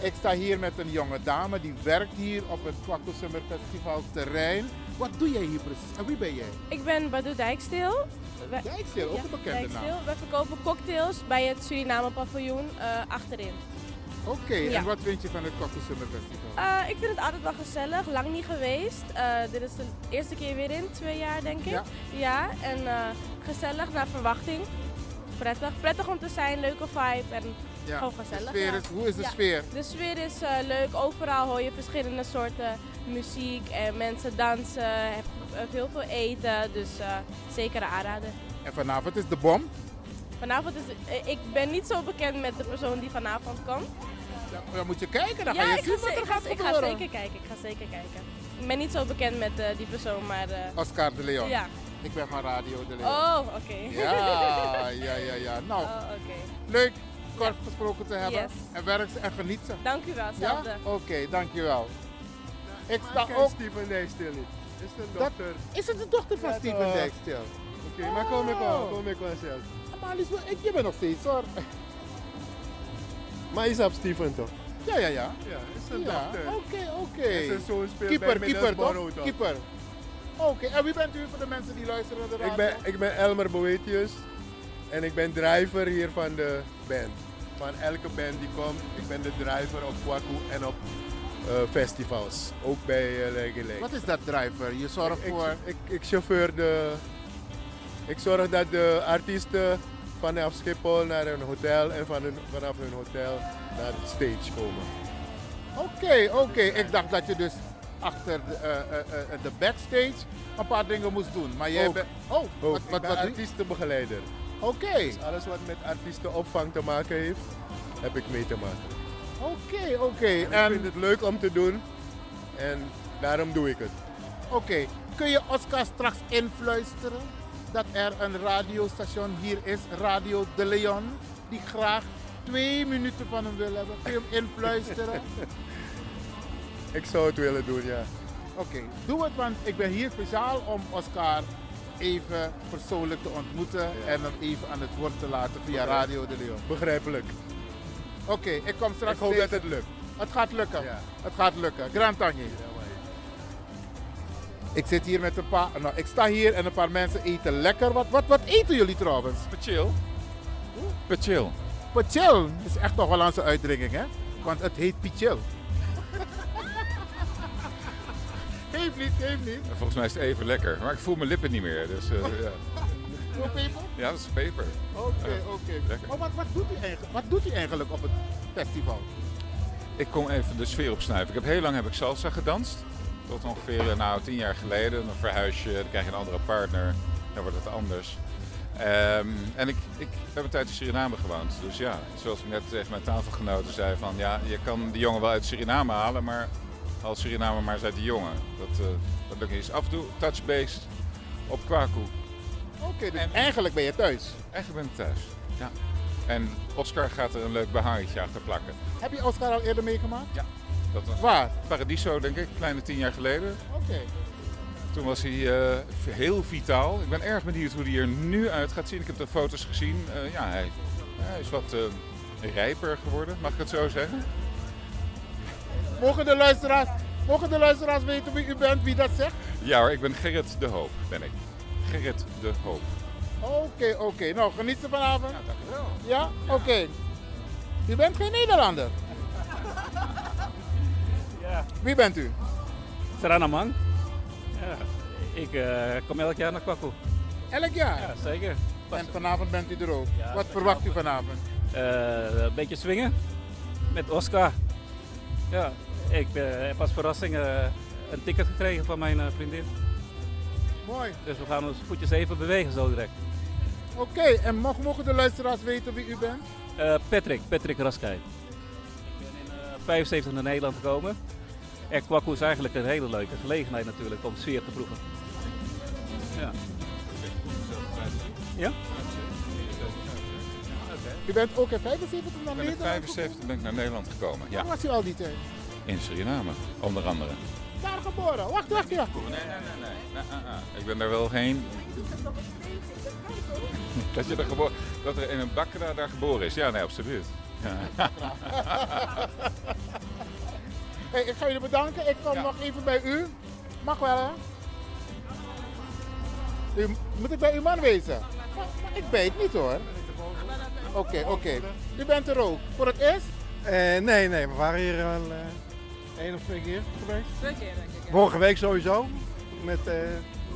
Ik sta hier met een jonge dame die werkt hier op het Kwaku Summer Festival terrein. Wat doe jij hier precies en wie ben jij? Ik ben Badu Dijksteel. We- Dijksteel, ook een bekende Dijksteel. naam. We verkopen cocktails bij het Suriname paviljoen eh, achterin. Oké, Ja. en wat vind je van het Kwaku Summer Festival? Eh, ik vind het altijd wel gezellig, lang niet geweest. Eh, dit is de eerste keer weer in, twee jaar denk ik. Ja. Ja, en gezellig naar verwachting. Prettig. Prettig om te zijn, leuke vibe en gewoon de gezellig. sfeer is- hoe is de sfeer? De sfeer is leuk. Overal hoor je verschillende soorten muziek en mensen dansen. Heb eh, veel eten, dus eh, zeker een aanrader. En vanavond is de bom. Vanavond is eh, ik ben niet zo bekend met de persoon die vanavond komt. Ja, dan moet je kijken, dan ja, ga je zien ga, wat ze- er ik, ga, ik zeker kijken. Ik ga zeker kijken. Ik ben niet zo bekend met die persoon, maar. Oscar de Leon. Ja. Ik ben van Radio de Leon. Oh, oké. Ja, [LAUGHS] ja, ja, ja. Nou, Oh, oké. leuk kort gesproken te hebben. Yes. En werk en geniet ze. Dank u wel, Ja? Oké, dankjewel. Ik sta Ik ken ook... Steven Dijkstil niet. Is de Dat- dochter. Is het de dochter van Ja, Steven. Dijkstil? Oké, maar kom ik wel, kom ik wel zelf. Maar Alice, ik, je bent nog steeds hoor. Maar is op Steven toch? Ja, ja, ja. Ja, is zijn Ja, dochter. Oké, oké. En zijn zoon speelt Keeper, bij keeper toch? toch? Keeper. Oké, en wie bent u voor de mensen die luisteren naar de? Ik ben, ik ben Elmer Boetius en ik ben driver hier van de band. Van elke band die komt, ik ben de driver op Kwaku en op festivals. Ook bij uh. Wat is dat driver? Je zorgt ik, voor... Ik, ik, ik chauffeur de... Ik zorg dat de artiesten vanaf Schiphol naar een hotel en van hun, vanaf hun hotel naar de stage komen. Oké, oké. Ik dacht dat je dus achter de, eh, eh, eh, de backstage een paar dingen moest doen. Maar jij bent... Oh, Ook. wat, artiestenbegeleider. Oké. Dus alles wat met artiestenopvang te maken heeft, heb ik mee te maken. Oké, oké. En En- Ik vind het leuk om te doen en daarom doe ik het. Oké, kun je Oscar straks influisteren dat er een radiostation hier is, Radio De Leon, die graag twee minuten van hem wil hebben? Kun je hem influisteren? [LAUGHS] Ik zou het willen doen, ja. Oké, doe het, want ik ben hier speciaal om Oscar even persoonlijk te ontmoeten en hem even aan het woord te laten via Begrijp- Radio De Leon. Begrijpelijk. Oké, ik kom straks. Ik hoop dat het lukt. Het gaat lukken. Ja. Het gaat lukken. Grand Tangi. Ik zit hier met een paar. Nou, ik sta hier en een paar mensen eten lekker. Wat, wat, wat eten jullie trouwens? Pachil. Pachil. Pachil is echt nog Hollandse uitdrukking, hè? Want het heet pichil. [LAUGHS] geef niet, geef niet. Volgens mij is het even lekker, maar ik voel mijn lippen niet meer. Dus, eh, ja. Peper? ja, dat is peper. Oké, oké. lekker. Maar wat, wat, doet u eigenlijk, wat doet u eigenlijk op het festival? Ik kom even de sfeer opsnuiven. Ik heb heel lang heb ik salsa gedanst. Tot ongeveer nou, tien jaar geleden. Dan verhuis je, dan krijg je een andere partner. Dan wordt het anders. Ehm, en ik, ik heb een tijd in Suriname gewoond. Dus ja, zoals ik net tegen mijn tafelgenoten zei van... Ja, je kan die jongen wel uit Suriname halen, maar haal Suriname maar eens uit die jongen. Dat, eh dat lukt niet. Af en toe touchbase op Kwaku. Oké, dus eigenlijk ben je thuis. Eigenlijk ben ik thuis, ja. En Oscar gaat er een leuk behangetje achter plakken. Heb je Oscar al eerder meegemaakt? Ja. Dat was Waar? Paradiso, denk ik, kleine tien jaar geleden. Oké. Toen was hij eh, heel vitaal. Ik ben erg benieuwd hoe hij er nu uit gaat zien. Ik heb de foto's gezien. Eh, ja, hij, hij is wat eh, rijper geworden, mag ik het zo zeggen? Mogen de luisteraars, mogen de luisteraars weten wie u bent, wie dat zegt? Ja hoor, ik ben Gerrit de Hoop, ben ik. Gerrit de Hoop. Oké, oké. Nou, geniet ze vanavond. Ja, dankjewel. Ja? Oké. U bent geen Nederlander? Ja. Wie bent u? Saranaman. Ja, ik eh, kom elk jaar naar Kwaku. Elk jaar? Ja, zeker. En vanavond bent u er ook. Ja, Wat verwacht u vanavond? Eh, een beetje swingen met Oscar. Ja, ik eh, heb als verrassing eh, een ticket gekregen van mijn vriendin. Mooi. Dus we gaan ons voetjes even bewegen zo direct. Oké, en mogen, mogen de luisteraars weten wie u bent? Eh, Patrick, Patrick Raskij. Ik ben in eh, 75 naar Nederland gekomen. En Kwaku is eigenlijk een hele leuke gelegenheid natuurlijk om sfeer te proeven. Ja. Ja? U bent ook in 75 naar Ik ben in Nederland? 75 ben ik naar Nederland gekomen. Ja. Waar was u al die tijd? In Suriname, onder andere. Daar geboren. Wacht, wacht, ja. Nee, nee, nee, nee. nee ah, ah. Ik ben daar wel heen. [LAUGHS] dat, je er geboren, dat er in een bakker daar, geboren is. Ja, nee, absoluut. Ja. [LAUGHS] Hey, ik ga jullie bedanken. Ik kom nog even bij u. Mag wel, hè? U, moet ik bij uw man wezen? Maar, maar ik weet niet hoor. Oké, oké. U bent er ook. Voor het eerst? Eh, nee, nee, we waren hier al eh, één of twee keer geweest. Twee keer denk ik. ja. Vorige week sowieso, met uh,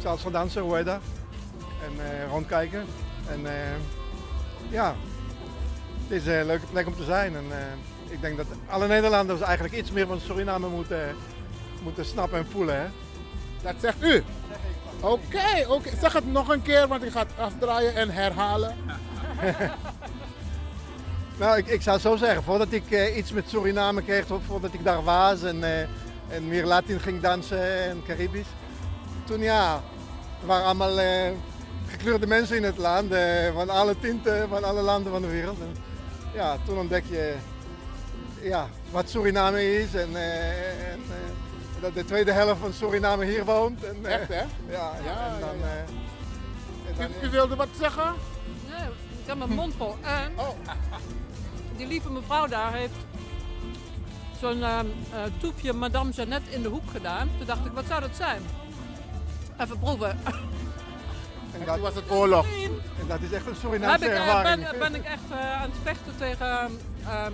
Charles van Dansen, hoe heet dat? En eh, rondkijken. En eh, ja, het is een leuke plek om te zijn. En eh, ik denk dat alle Nederlanders eigenlijk iets meer van Suriname moeten, moeten snappen en voelen. Hè? Dat zegt u? Oké, oké. Zeg het nog een keer, want ik ga het afdraaien en herhalen. [LAUGHS] Nou, ik, ik zou zo zeggen, voordat ik eh, iets met Suriname kreeg, of voordat ik daar was en, eh, en meer Latin ging dansen en Caribisch. Toen ja, er waren allemaal eh, gekleurde mensen in het land, van alle tinten, van alle landen van de wereld. En, ja, toen ontdek je ja, wat Suriname is en, en dat de tweede helft van Suriname hier woont. En, Echt, hè? Ja, ja, en dan, eh, en dan, U, u wilde wat zeggen? Nee, ik heb mijn mond vol. En die lieve mevrouw daar heeft zo'n ehm, eh, toepje Madame Jeannette in de hoek gedaan. Toen dacht ik, wat zou dat zijn? Even proeven. [LAUGHS] en dat was het oorlog. En dat is echt een Surinaamse ik, eh, ervaring. ben, ben ik echt eh, aan het vechten tegen ehm,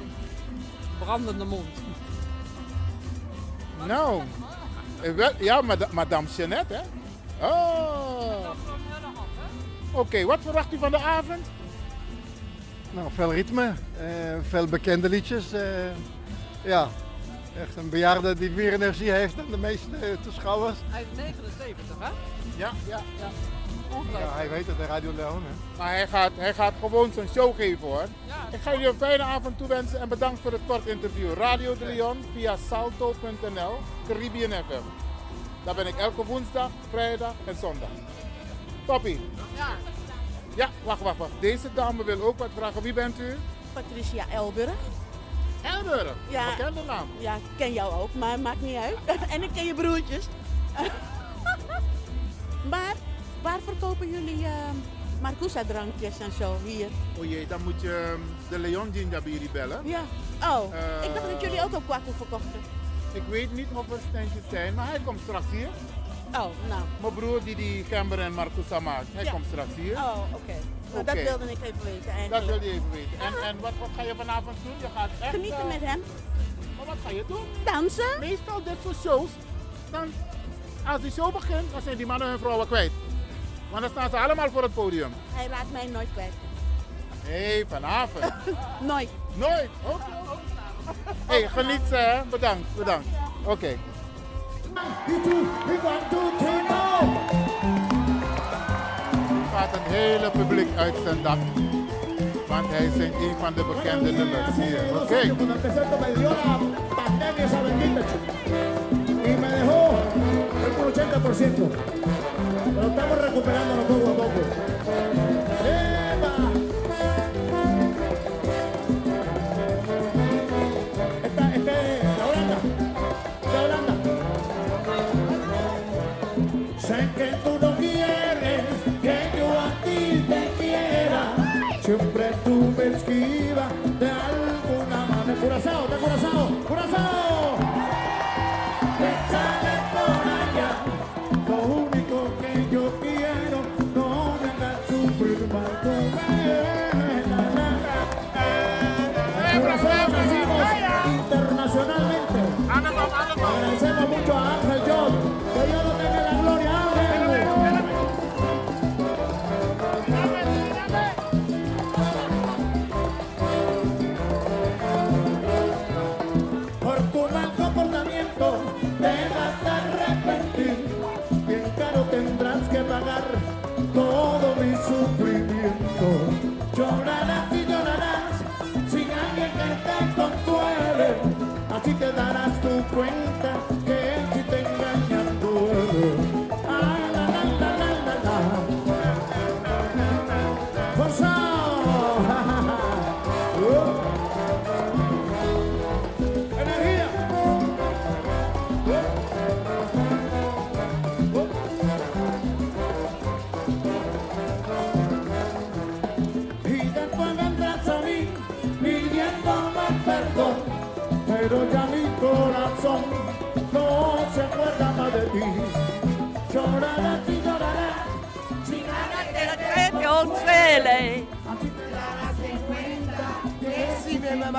brandende mond. Nou, eh, ja, mad- madame Jeannette, hè? Oh. Oké, wat verwacht u van de avond? Nou, veel ritme, eh, veel bekende liedjes. eh, ja, echt een bejaarde die meer energie heeft dan de meeste eh, toeschouwers. Hij is 79, hè? Ja, ja, ja. Ja, hij weet het, de Radio Leon. Hè. Maar hij gaat, hij gaat gewoon zijn show geven hoor. Ik ga jullie een fijne avond toewensen en bedankt voor het kort interview. Radio de Leon via salto.nl, Caribbean FM. Daar ben ik elke woensdag, vrijdag en zondag. Toppie. Ja, Ja, wacht, wacht, wacht. Deze dame wil ook wat vragen. Wie bent u? Patricia Elburg. Elburg? Ja. Bekende naam. Ja, ik ken jou ook, maar maakt niet uit. [LAUGHS] en ik ken je broertjes. [LAUGHS] maar waar verkopen jullie eh Marcusa drankjes en zo hier? O jee, dan moet je ehm, de Leon Ginjabiri bellen. Ja. Oh, Eh, ik dacht dat jullie ook op kwaku verkochten. Ik weet niet of er standjes zijn, maar hij komt straks hier. Oh, nou. Mijn broer die die Gember en Marcusa maakt, hij Ja. komt straks hier. Oh, oké. Nou, dat wilde ik even weten Dat eigenlijk. wil je even weten. En, en wat, wat ga je vanavond doen? Je gaat echt... Genieten eh, met hem. Maar wat ga je doen? Dansen. Meestal dit soort shows, dan, als die show begint, dan zijn die mannen hun vrouwen kwijt. Want dan staan ze allemaal voor het podium. Hij raakt mij nooit kwijt. Nee, vanavond. [LAUGHS] nooit. Nooit? Oké. Hé, hey, geniet ze? Bedankt, bedankt. Oké. Een hele publiek uit. Want hij een van de bekende Y me dejó un 80%. Pero estamos recuperándonos poco a poco. Agradecemos mucho a Ángel John. Que Dios lo tenga la gloria. Ángel. Por tu mal comportamiento te vas a arrepentir. Bien caro tendrás que pagar. oltre lei. La seguenta che si deve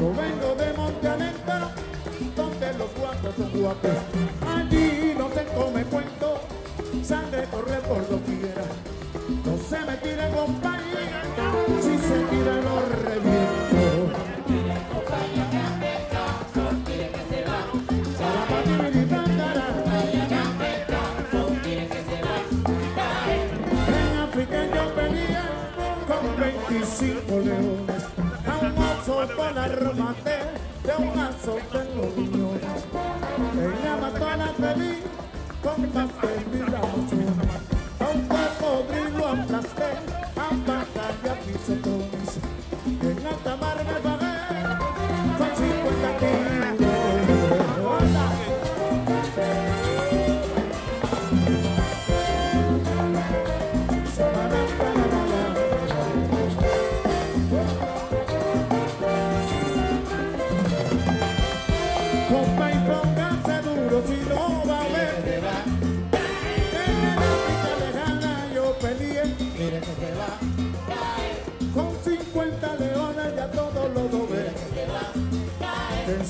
Vengo de Monte Montalenta, donde los guapos son guapos. Allí no se come cuento, sangre corre por doquiera. No se me tire, compañía, si se tira mate de un azote en los riñones. Ella mató a la feliz con pastel.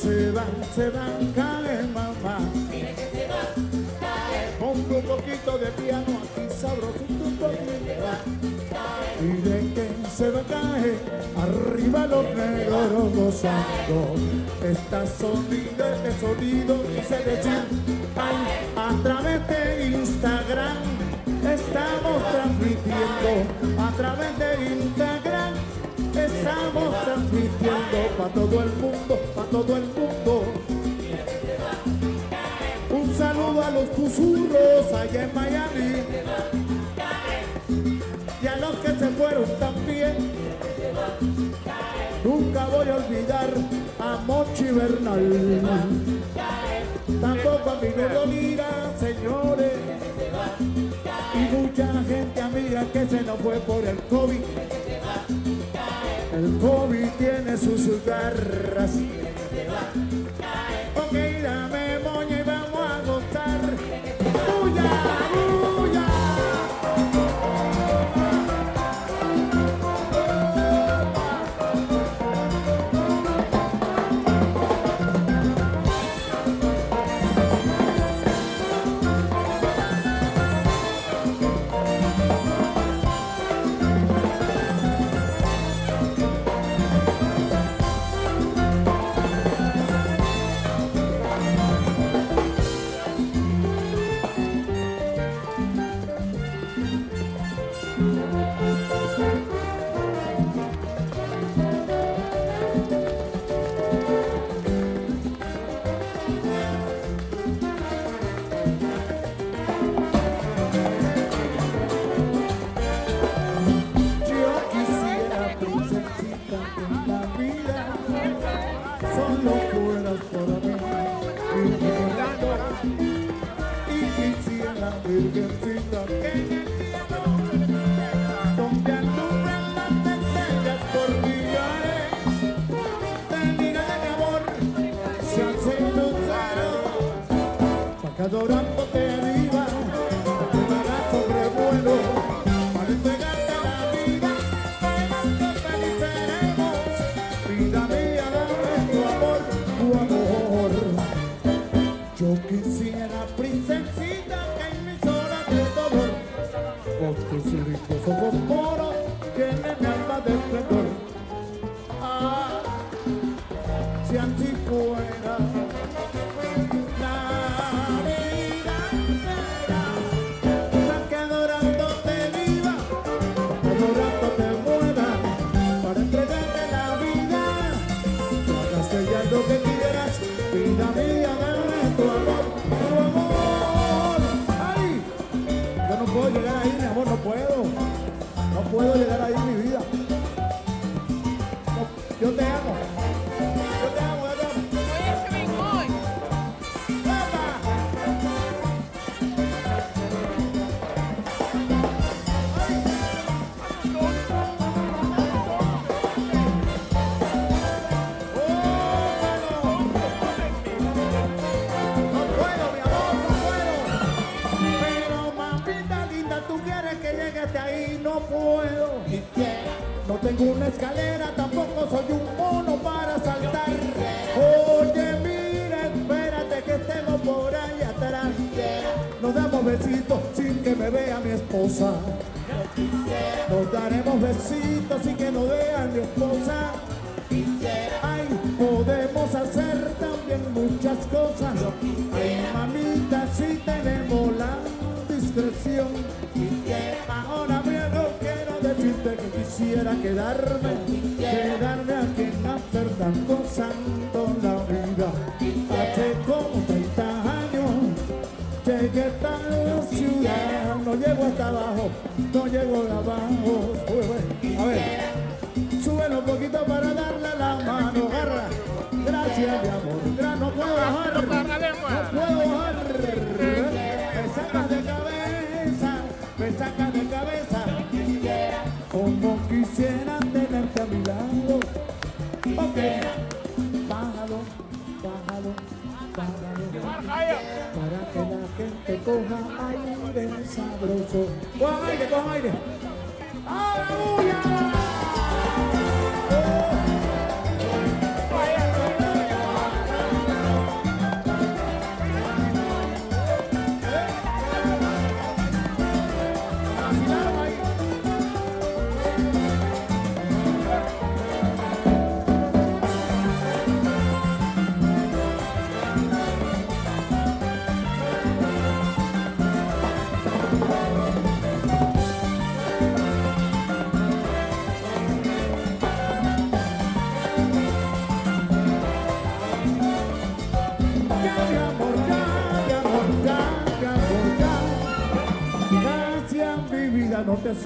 se van, se van, cae mamá. Mire que se va, cae. Pongo un poquito de piano aquí sabrosito por mi va. cae. Mire que se va, cae. Arriba los negros gozando. Esta sonido, este sonido que se decir. A través de Instagram estamos transmitiendo. A través de Instagram estamos transmitiendo para todo el mundo, para todo el mundo. Un saludo a los susurros allá en Miami. Y a los que se fueron también. Nunca voy a olvidar a Mochi Bernal. Tampoco a mi Lira, señores. Y mucha gente amiga que se nos fue por el COVID. night.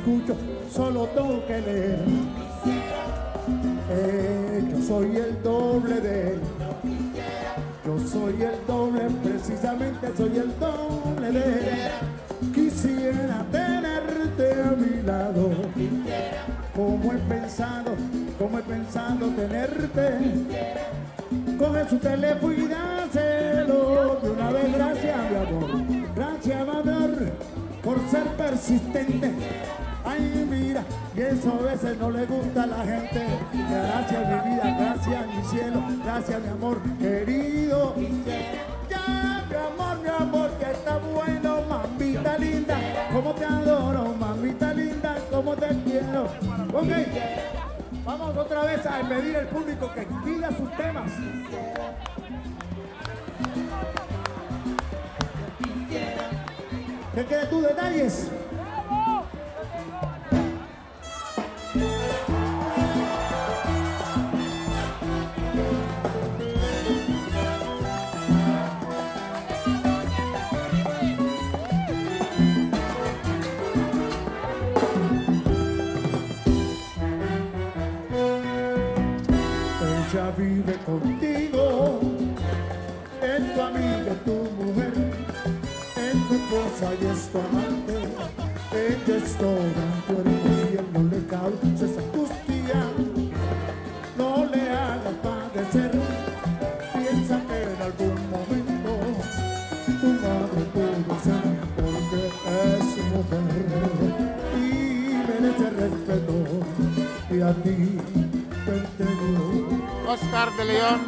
escucho, solo tengo que leer. cómo te adoro, mamita linda, cómo te quiero. Ok, vamos otra vez a pedir al público que pida sus temas. ¿Qué quieres tú, detalles? vive contigo, es tu amiga, tu mujer, es tu esposa y es tu amante, ella es toda tu herida, no le causes angustia, no le hagas padecer, piensa que en algún momento tu madre pudo ser porque es mujer. Y merece respeto. Y a ti. Oscar de Leon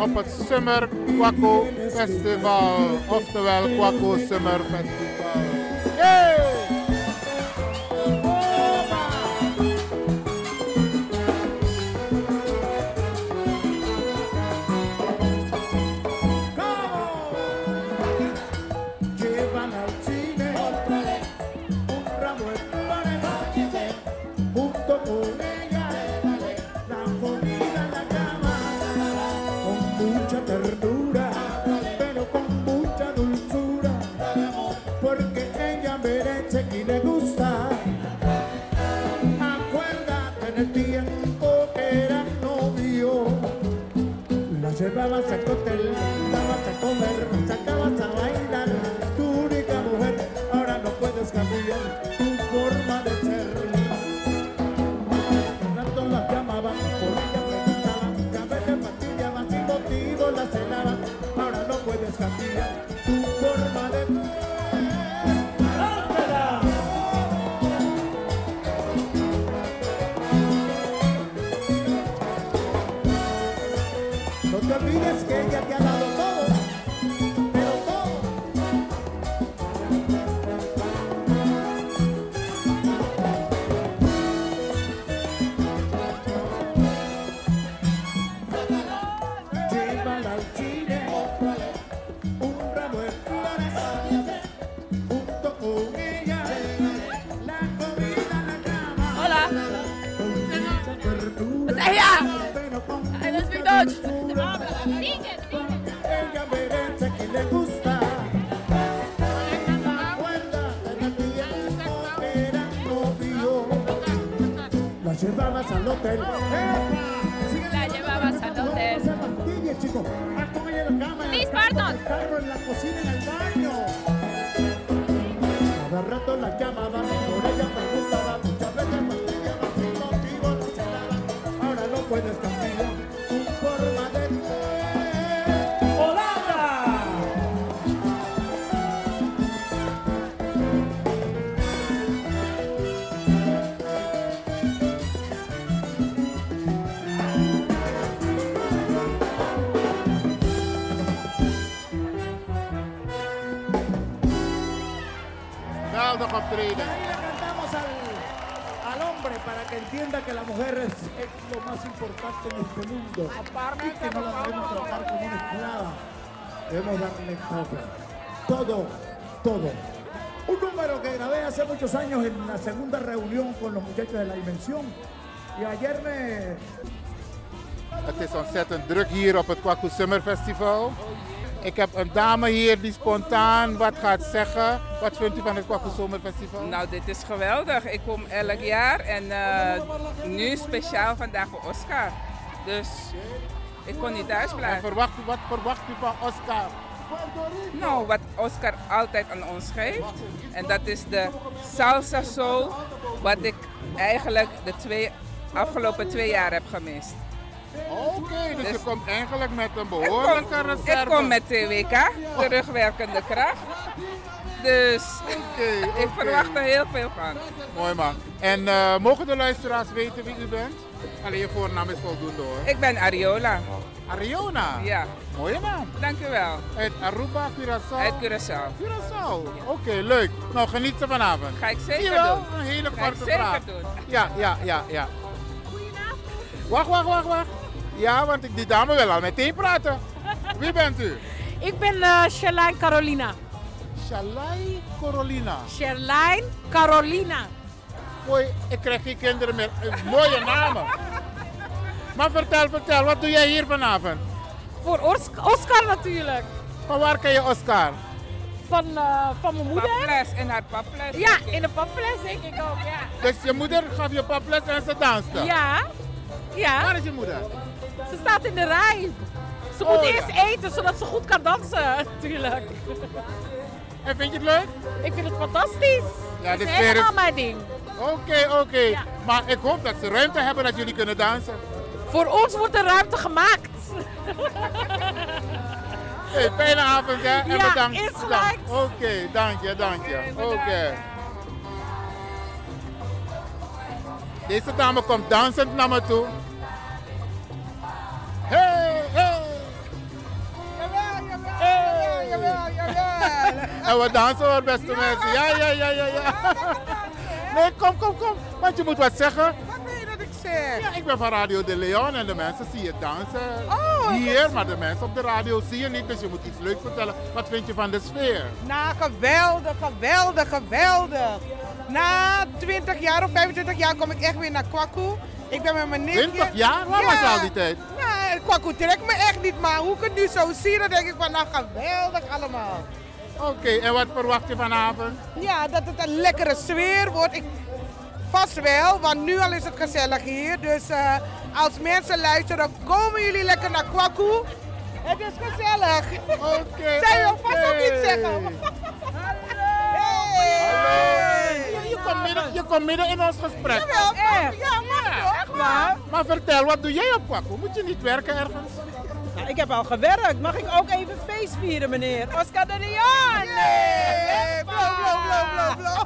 op het Summer Kwaku Festival, oftewel Kwaku Summer Festival. porque ella merece y le gusta. Acuérdate en el tiempo que eran novio, la llevabas a cotelar. es que ella te llamas al hotel. ¡Eh! Que entienda que la mujer es, es lo más importante en este mundo. Y que no la debemos tratar como una esclava. Debemos darle todo. Todo, todo. Un número que grabé hace muchos años en la segunda reunión con los muchachos de la Dimensión. Y ayer me, Het is ontzettend druk hier op het Kwaku Summer Festival. Ik heb een dame hier die spontaan wat gaat zeggen. Wat vindt u van het Kwaku Summer Festival? Nou, dit is geweldig. Ik kom elk jaar en eh, nu speciaal vandaag voor Oscar. Dus ik kon niet thuis En blijven. verwacht, u- wat verwacht u van Oscar? Nou, wat Oscar altijd aan ons geeft. En dat is de salsa soul. Wat ik eigenlijk de twee, afgelopen twee jaar heb gemist. Oké, dus je komt eigenlijk met een Ik behoorlijke kom, reserve. ik kom met TWK, terugwerkende kracht. Dus [LAUGHS] ik verwacht er heel veel van. Mooi man. En eh, mogen de luisteraars weten wie u bent? Alleen je voornaam is voldoende hoor. Ik ben Ariola. Ariona? Ja. Mooie naam. Dank u wel. Uit Aruba, Curaçao? Uit Curaçao. Curaçao. Oké, leuk. Nou, geniet ze vanavond. Ga ik Zie je zeker wel? doen. Een hele Ga ik korte zeker vraag. doen. Ja, ja, ja, ja. Wacht, wacht, wacht, wacht. Ja, want ik, die dame wil al meteen praten. Wie bent u? Ik ben uh, Sherlijn Carolina. Shalai Carolina. Sherlijn Carolina. Mooi, ik krijg geen kinderen meer. Mooie namen. Maar vertel, vertel, wat doe jij hier vanavond? Voor Os- Oscar natuurlijk. Van waar ken je Oscar? Van, eh, van mijn moeder. Paples en haar paples. Ja, in de paples denk ik ook, ja. Dus je moeder gaf je paples en ze danste? Ja. Ja. Waar is je moeder? Ze staat in de rij. Ze Oh, moet ja. eerst eten, zodat ze goed kan dansen, [LAUGHS] natuurlijk. En vind je het leuk? Ik vind het fantastisch. Ja, Het de is helemaal mijn ding. Oké, oké. Maar ik hoop dat ze ruimte hebben dat jullie kunnen dansen. Voor ons wordt er ruimte gemaakt. Hey, fijne avond hè. En Ja, bedankt. is bedankt. Oké, dank je, dank je. Oké. Deze dame komt dansend naar me toe. Hey, hey. Hey. En we dansen hoor, beste mensen. Ja, ja, ja, ja, ja. Nee, kom, kom, kom. Want je moet wat zeggen. Wat wil je dat ik zeg? Ja, ik ben van Radio de Leon en de mensen zie je dansen Oh, hier, maar de mensen op de radio zie je niet, dus je moet iets leuks vertellen. Wat vind je van de sfeer? Nou, geweldig, geweldig, geweldig. Na 20 jaar of 25 jaar kom ik echt weer naar Kwaku. Ik ben met mijn nichtje. 20 jaar? Waar was je al die tijd? Nou, Kwaku trekt me echt niet, maar hoe ik het nu zo zie, dan denk ik van, nou, geweldig allemaal. Oké, en wat verwacht je vanavond? Ja, dat het een lekkere sfeer wordt. Ik, vast wel, want nu al is het gezellig hier. Dus eh, als mensen luisteren, komen jullie lekker naar Kwaku. Het is gezellig. Oké. [LAUGHS] Zij wil vast ook iets zeggen. Hallo. Je midden, in ons gesprek. Jawel, Echt? ja, maar? Maar, Maar vertel, wat doe jij op Kwaku? Moet je niet werken ergens? nou, ik heb al gewerkt. Mag ik ook even feest vieren, meneer? Oscar de Leon! Nee, blauw, blauw, blauw, blauw, blauw.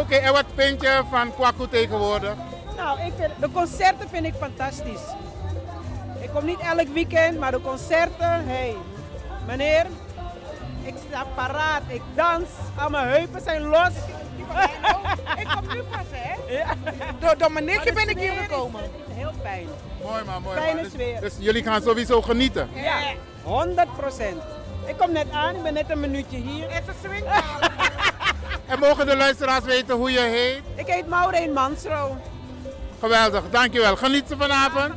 Oké, en wat vind je van Kwaku tegenwoordig? Nou, ik vind, de concerten vind ik fantastisch. Ik kom niet elk weekend, maar de concerten, hey, meneer, ik sta paraat, ik dans, al mijn heupen zijn los. Ik kom nu pas, hè? Ja. Door, door mijn nichtje ben ik hier is gekomen. Heel fijn. Mooi man, mooi Fijne man. Dus, sfeer. dus jullie gaan sowieso genieten. Ja, 100 procent. Ik kom net aan, ik ben net een minuutje hier. Het is een swing. [LAUGHS] En mogen de luisteraars weten hoe je heet? Ik heet Maureen Mansro. Geweldig, dankjewel. Geniet ze vanavond.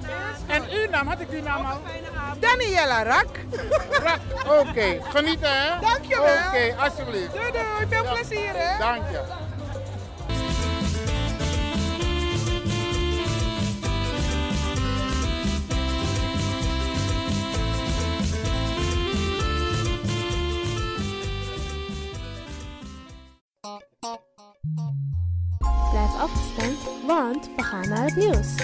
En uw naam, had ik uw naam al? Daniela Rak. Rak, oké. Genieten hè? Dankjewel. Oké, alsjeblieft. Doei doei, veel Ja. plezier hè. Dank je. Blijf afgestemd, want we gaan naar het nieuws.